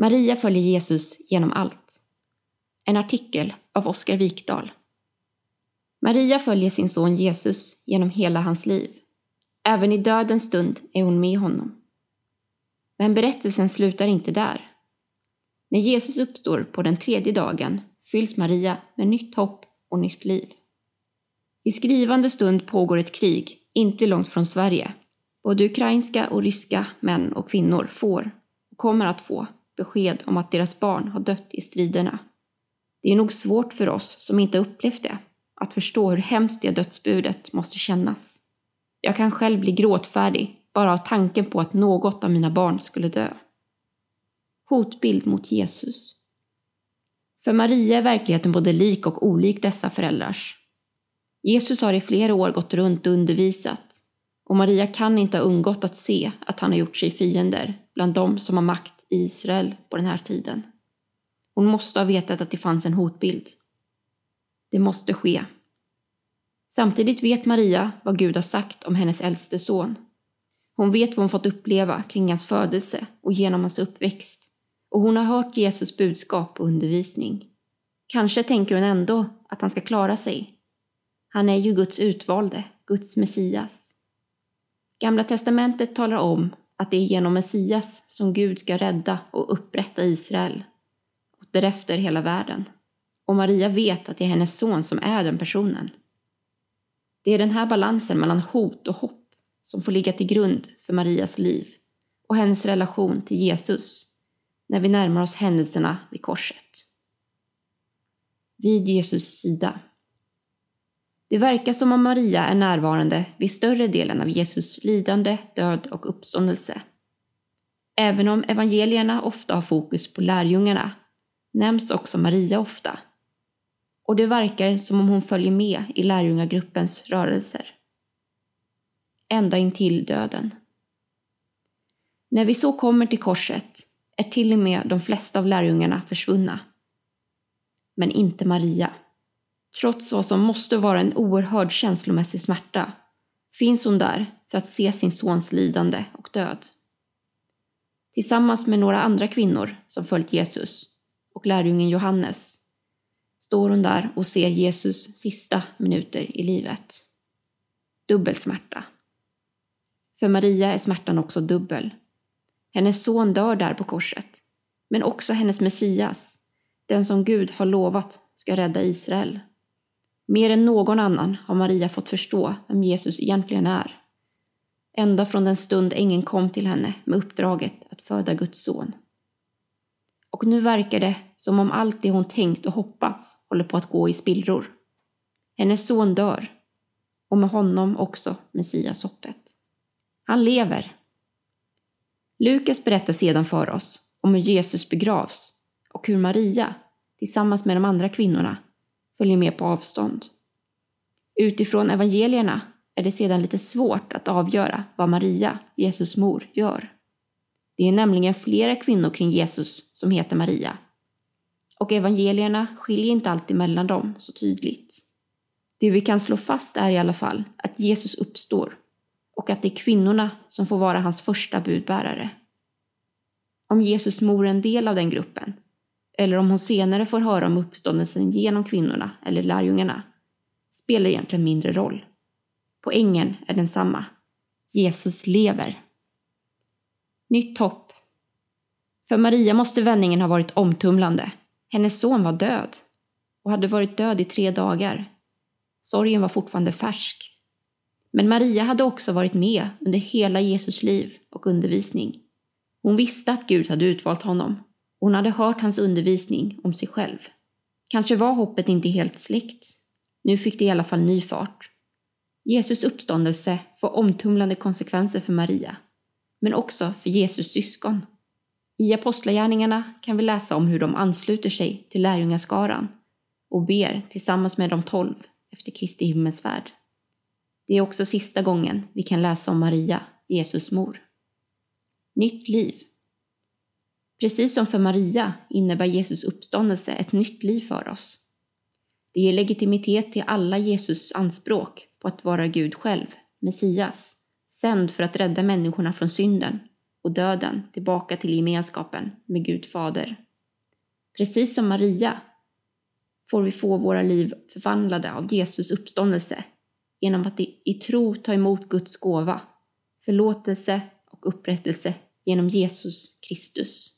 Maria följer Jesus genom allt. En artikel av Oskar Wikdahl. Maria följer sin son Jesus genom hela hans liv. Även i dödens stund är hon med honom. Men berättelsen slutar inte där. När Jesus uppstår på den tredje dagen fylls Maria med nytt hopp och nytt liv. I skrivande stund pågår ett krig, inte långt från Sverige. Både ukrainska och ryska män och kvinnor får, och kommer att få, besked om att deras barn har dött i striderna. Det är nog svårt för oss som inte upplevt det, att förstå hur hemskt det dödsbudet måste kännas. Jag kan själv bli gråtfärdig bara av tanken på att något av mina barn skulle dö. Hotbild mot Jesus. För Maria är verkligheten både lik och olik dessa föräldrars. Jesus har i flera år gått runt och undervisat och Maria kan inte ha undgått att se att han har gjort sig fiender bland dem som har makt i Israel på den här tiden. Hon måste ha vetat att det fanns en hotbild. Det måste ske. Samtidigt vet Maria vad Gud har sagt om hennes äldste son. Hon vet vad hon fått uppleva kring hans födelse och genom hans uppväxt och hon har hört Jesus budskap och undervisning. Kanske tänker hon ändå att han ska klara sig. Han är ju Guds utvalde, Guds Messias. Gamla testamentet talar om att det är genom Messias som Gud ska rädda och upprätta Israel och därefter hela världen. Och Maria vet att det är hennes son som är den personen. Det är den här balansen mellan hot och hopp som får ligga till grund för Marias liv och hennes relation till Jesus när vi närmar oss händelserna vid korset. Vid Jesus sida. Det verkar som om Maria är närvarande vid större delen av Jesus lidande, död och uppståndelse. Även om evangelierna ofta har fokus på lärjungarna nämns också Maria ofta. Och det verkar som om hon följer med i lärjungagruppens rörelser. Ända in till döden. När vi så kommer till korset är till och med de flesta av lärjungarna försvunna. Men inte Maria. Trots vad som måste vara en oerhörd känslomässig smärta finns hon där för att se sin sons lidande och död. Tillsammans med några andra kvinnor som följt Jesus och lärjungen Johannes står hon där och ser Jesus sista minuter i livet. Dubbel smärta. För Maria är smärtan också dubbel. Hennes son dör där på korset, men också hennes Messias, den som Gud har lovat ska rädda Israel. Mer än någon annan har Maria fått förstå vem Jesus egentligen är. Ända från den stund ängeln kom till henne med uppdraget att föda Guds son. Och nu verkar det som om allt det hon tänkt och hoppats håller på att gå i spillror. Hennes son dör och med honom också Messias-hoppet. Han lever. Lukas berättar sedan för oss om hur Jesus begravs och hur Maria, tillsammans med de andra kvinnorna, följer med på avstånd. Utifrån evangelierna är det sedan lite svårt att avgöra vad Maria, Jesus mor, gör. Det är nämligen flera kvinnor kring Jesus som heter Maria. Och evangelierna skiljer inte alltid mellan dem så tydligt. Det vi kan slå fast är i alla fall att Jesus uppstår och att det är kvinnorna som får vara hans första budbärare. Om Jesus mor är en del av den gruppen eller om hon senare får höra om uppståndelsen genom kvinnorna eller lärjungarna, spelar egentligen mindre roll. Poängen är densamma. Jesus lever. Nytt hopp. För Maria måste vändningen ha varit omtumlande. Hennes son var död och hade varit död i tre dagar. Sorgen var fortfarande färsk. Men Maria hade också varit med under hela Jesus liv och undervisning. Hon visste att Gud hade utvalt honom hon hade hört hans undervisning om sig själv. Kanske var hoppet inte helt släckt. Nu fick det i alla fall ny fart. Jesus uppståndelse får omtumlande konsekvenser för Maria, men också för Jesus syskon. I Apostlagärningarna kan vi läsa om hur de ansluter sig till lärjungaskaran och ber tillsammans med de tolv efter Kristi himmelsfärd. Det är också sista gången vi kan läsa om Maria, Jesus mor. Nytt liv. Precis som för Maria innebär Jesus uppståndelse ett nytt liv för oss. Det ger legitimitet till alla Jesus anspråk på att vara Gud själv, Messias, sänd för att rädda människorna från synden och döden tillbaka till gemenskapen med Gud Fader. Precis som Maria får vi få våra liv förvandlade av Jesus uppståndelse genom att i tro ta emot Guds gåva, förlåtelse och upprättelse genom Jesus Kristus.